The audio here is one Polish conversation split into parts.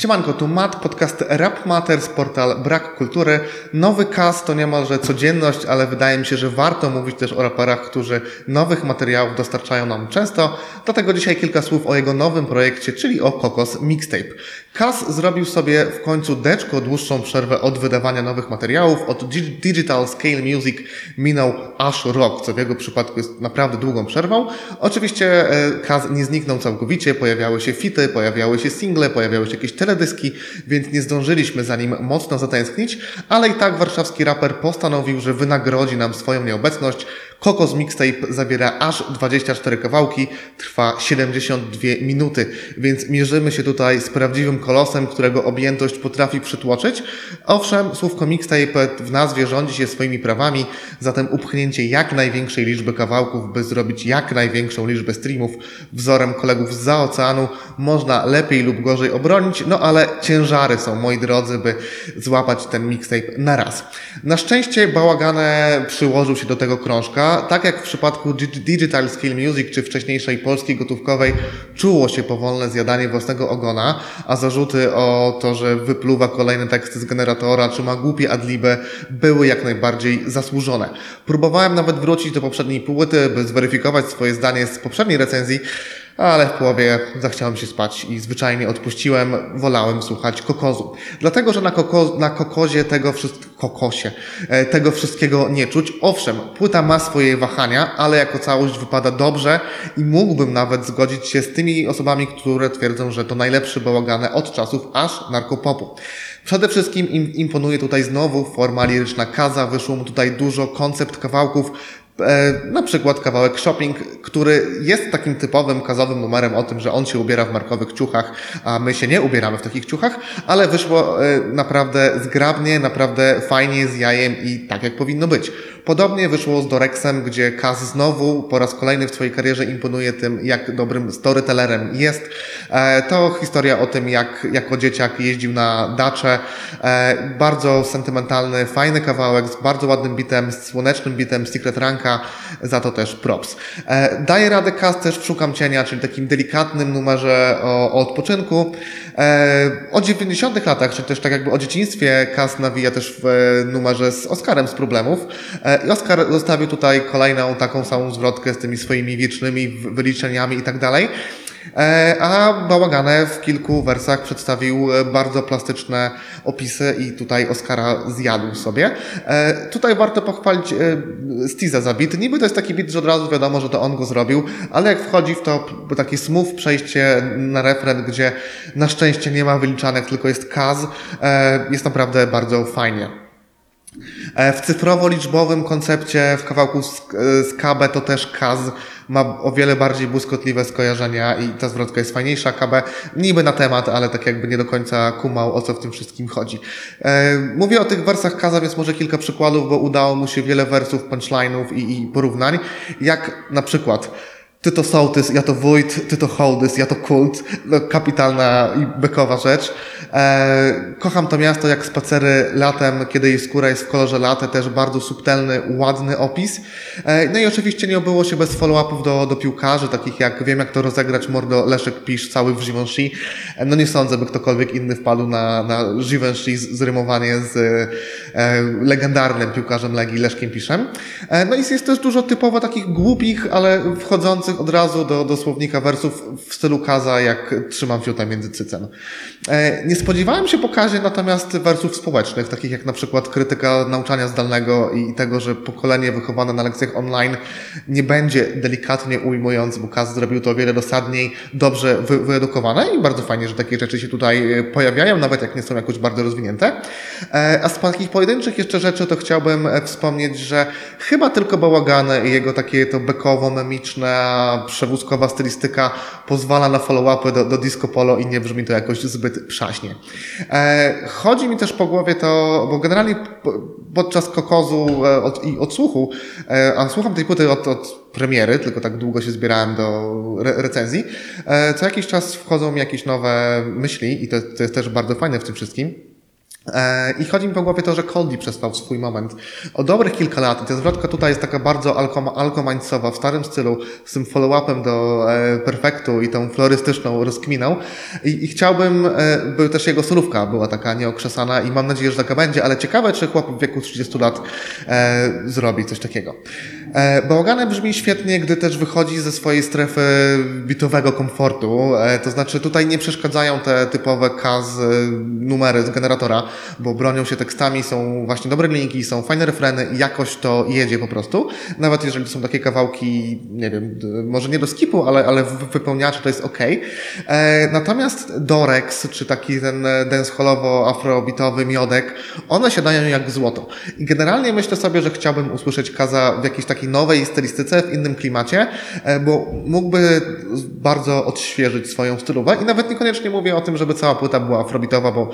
Siemanko, tu Matt, podcast Rap Matters, portal Brak Kultury. Nowy cast to niemalże codzienność, ale wydaje mi się, że warto mówić też o raperach, którzy nowych materiałów dostarczają nam często. Dlatego dzisiaj kilka słów o jego nowym projekcie, czyli o Kokos Mixtape. Kas zrobił sobie w końcu deczko dłuższą przerwę od wydawania nowych materiałów. Od Digital Scale Music minął aż rok, co w jego przypadku jest naprawdę długą przerwą. Oczywiście Kas nie zniknął całkowicie, pojawiały się fity, pojawiały się single, pojawiały się jakieś teledyski, więc nie zdążyliśmy za nim mocno zatęsknić, ale i tak warszawski raper postanowił, że wynagrodzi nam swoją nieobecność. Kokos Mixtape zawiera aż 24 kawałki, trwa 72 minuty, więc mierzymy się tutaj z prawdziwym kolosem, którego objętość potrafi przytłoczyć. Owszem, słówko mixtape w nazwie rządzi się swoimi prawami, zatem upchnięcie jak największej liczby kawałków, by zrobić jak największą liczbę streamów wzorem kolegów z oceanu, można lepiej lub gorzej obronić, no ale ciężary są, moi drodzy, by złapać ten mixtape na raz. Na szczęście bałagane przyłożył się do tego krążka, tak jak w przypadku Digital Skill Music czy wcześniejszej polskiej gotówkowej czuło się powolne zjadanie własnego ogona, a zarzuty o to, że wypluwa kolejne teksty z generatora czy ma głupie adliby były jak najbardziej zasłużone. Próbowałem nawet wrócić do poprzedniej płyty, by zweryfikować swoje zdanie z poprzedniej recenzji, ale w połowie zachciałem się spać i zwyczajnie odpuściłem, wolałem słuchać kokozu. Dlatego, że na, koko, na kokozie tego wszystkiego, kokosie, e, tego wszystkiego nie czuć. Owszem, płyta ma swoje wahania, ale jako całość wypada dobrze i mógłbym nawet zgodzić się z tymi osobami, które twierdzą, że to najlepszy bałagane od czasów aż narkopopu. Przede wszystkim im imponuje tutaj znowu forma liryczna Kaza, wyszło mu tutaj dużo koncept kawałków, na przykład kawałek Shopping, który jest takim typowym kazowym numerem o tym, że on się ubiera w markowych ciuchach, a my się nie ubieramy w takich ciuchach, ale wyszło e, naprawdę zgrabnie, naprawdę fajnie, z jajem i tak jak powinno być. Podobnie wyszło z Dorexem, gdzie Kaz znowu po raz kolejny w swojej karierze imponuje tym, jak dobrym storytellerem jest. E, to historia o tym, jak jako dzieciak jeździł na dacze. Bardzo sentymentalny, fajny kawałek z bardzo ładnym bitem, z słonecznym bitem Secret Ranka, za to też props. E, daje radę Kaz też w Szukam Cienia, czyli takim delikatnym numerze o, o odpoczynku. E, o 90 latach, czy też tak jakby o dzieciństwie Kaz nawija też w numerze z Oscarem z problemów. I Oscar zostawił tutaj kolejną taką samą zwrotkę z tymi swoimi wiecznymi wyliczeniami i tak dalej. E, a Bałagane w kilku wersach przedstawił e, bardzo plastyczne opisy i tutaj Oscara zjadł sobie. E, tutaj warto pochwalić Stiza za bit. Niby to jest taki bit, że od razu wiadomo, że to on go zrobił, ale jak wchodzi w to takie smooth przejście na refren, gdzie na szczęście nie ma wyliczanek, tylko jest kaz, jest naprawdę bardzo fajnie. W cyfrowo-liczbowym koncepcie w kawałku z, z KB to też Kaz ma o wiele bardziej błyskotliwe skojarzenia i ta zwrotka jest fajniejsza. KB niby na temat, ale tak jakby nie do końca kumał, o co w tym wszystkim chodzi. E, mówię o tych wersach Kaza, więc może kilka przykładów, bo udało mu się wiele wersów, punchline'ów i, i porównań. Jak na przykład ty to sołtys, ja to wójt, ty to hołdys, ja to kult. No, kapitalna i bekowa rzecz. E, kocham to miasto jak spacery latem, kiedy jej skóra jest w kolorze latte, też bardzo subtelny, ładny opis. E, no i oczywiście nie obyło się bez follow-upów do, do piłkarzy, takich jak wiem jak to rozegrać mordo Leszek Pisz cały w Givenchy. E, no nie sądzę, by ktokolwiek inny wpadł na, na Givenchy zrymowanie z e, legendarnym piłkarzem Legii Leszkiem Piszem. E, no i jest też dużo typowo takich głupich, ale wchodzących od razu do, do słownika wersów w stylu Kaza, jak trzymam fiuta między cycem. E, nie spodziewałem się pokazie natomiast wersów społecznych, takich jak na przykład krytyka nauczania zdalnego i tego, że pokolenie wychowane na lekcjach online nie będzie delikatnie ujmując, bo Kaz zrobił to o wiele dosadniej, dobrze wy, wyedukowane i bardzo fajnie, że takie rzeczy się tutaj e, pojawiają, nawet jak nie są jakoś bardzo rozwinięte. E, a z takich pojedynczych jeszcze rzeczy to chciałbym wspomnieć, że chyba tylko Bałagany i jego takie to bekowo-memiczne przewózkowa stylistyka pozwala na follow-upy do, do disco polo i nie brzmi to jakoś zbyt przaśnie. E, chodzi mi też po głowie to, bo generalnie podczas kokozu e, od, i odsłuchu, e, a słucham tej płyty od, od premiery, tylko tak długo się zbierałem do re recenzji, e, co jakiś czas wchodzą mi jakieś nowe myśli i to, to jest też bardzo fajne w tym wszystkim. E, I chodzi mi po głowie to, że Coldy przespał swój moment o dobrych kilka lat. Ta zwrotka tutaj jest taka bardzo alkoma, alkomańcowa, w starym stylu, z tym follow-upem do e, Perfektu i tą florystyczną rozkminą. I, I chciałbym, e, by też jego solówka była taka nieokrzesana i mam nadzieję, że taka będzie, ale ciekawe, czy chłop w wieku 30 lat e, zrobi coś takiego. E, brzmi świetnie, gdy też wychodzi ze swojej strefy bitowego komfortu. E, to znaczy tutaj nie przeszkadzają te typowe kaz numery z generatora, bo bronią się tekstami, są właśnie dobre linki, są fajne refreny i jakoś to jedzie po prostu. Nawet jeżeli to są takie kawałki, nie wiem, może nie do skipu, ale, ale wypełniacze to jest ok. E, natomiast Dorex, czy taki ten dancehallowo-afrobitowy miodek, one się dają jak złoto. I generalnie myślę sobie, że chciałbym usłyszeć Kaza w jakiejś takiej nowej stylistyce, w innym klimacie, e, bo mógłby bardzo odświeżyć swoją stylówę i nawet niekoniecznie mówię o tym, żeby cała płyta była afrobitowa, bo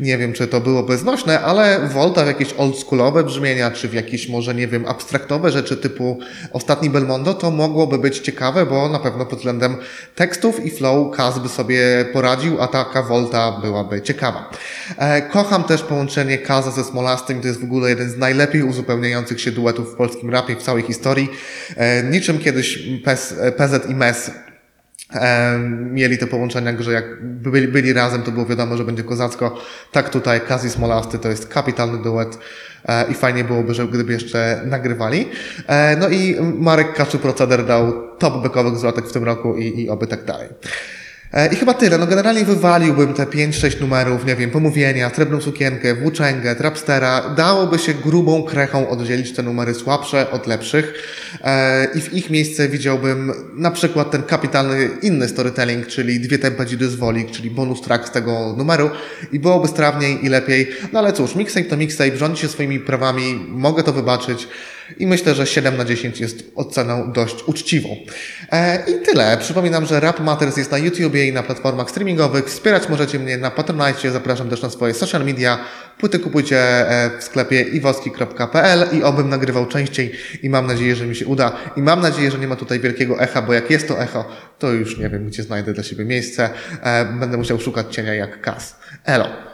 nie wiem, czy to byłoby znośne, ale Volta w jakieś oldschoolowe brzmienia, czy w jakieś może, nie wiem, abstraktowe rzeczy typu ostatni Belmondo, to mogłoby być ciekawe, bo na pewno pod względem tekstów i flow Kaz by sobie poradził, a taka Volta byłaby ciekawa. E, kocham też połączenie Kaza ze Smolastym, to jest w ogóle jeden z najlepiej uzupełniających się duetów w polskim rapie w całej historii. E, niczym kiedyś PES, PZ i MES mieli te połączenia, że jak byli, byli razem, to było wiadomo, że będzie kozacko. Tak tutaj Kazi Smolasty to jest kapitalny duet e, i fajnie byłoby, że gdyby jeszcze nagrywali. E, no i Marek Kaczu Proceder dał top bekowych zwrotek w tym roku i, i oby tak dalej. E, I chyba tyle. No generalnie wywaliłbym te 5-6 numerów, nie wiem, pomówienia, srebrną sukienkę, włóczęgę, trapstera. Dałoby się grubą krechą oddzielić te numery słabsze od lepszych e, i w ich miejsce widziałbym na przykład ten kapitalny inny storytelling, czyli dwie tempa dzidy z wolik, czyli bonus track z tego numeru i byłoby strawniej i lepiej. No ale cóż, mixtape to mixtape, rządzi się swoimi prawami, mogę to wybaczyć. I myślę, że 7 na 10 jest oceną dość uczciwą. E, I tyle. Przypominam, że Rap Matters jest na YouTubie i na platformach streamingowych. Wspierać możecie mnie na Patronite. Zapraszam też na swoje social media. Płyty kupujcie e, w sklepie iwoski.pl i obym nagrywał częściej i mam nadzieję, że mi się uda. I mam nadzieję, że nie ma tutaj wielkiego echa, bo jak jest to echo, to już nie wiem, gdzie znajdę dla siebie miejsce. E, Będę musiał szukać cienia jak kas. Elo.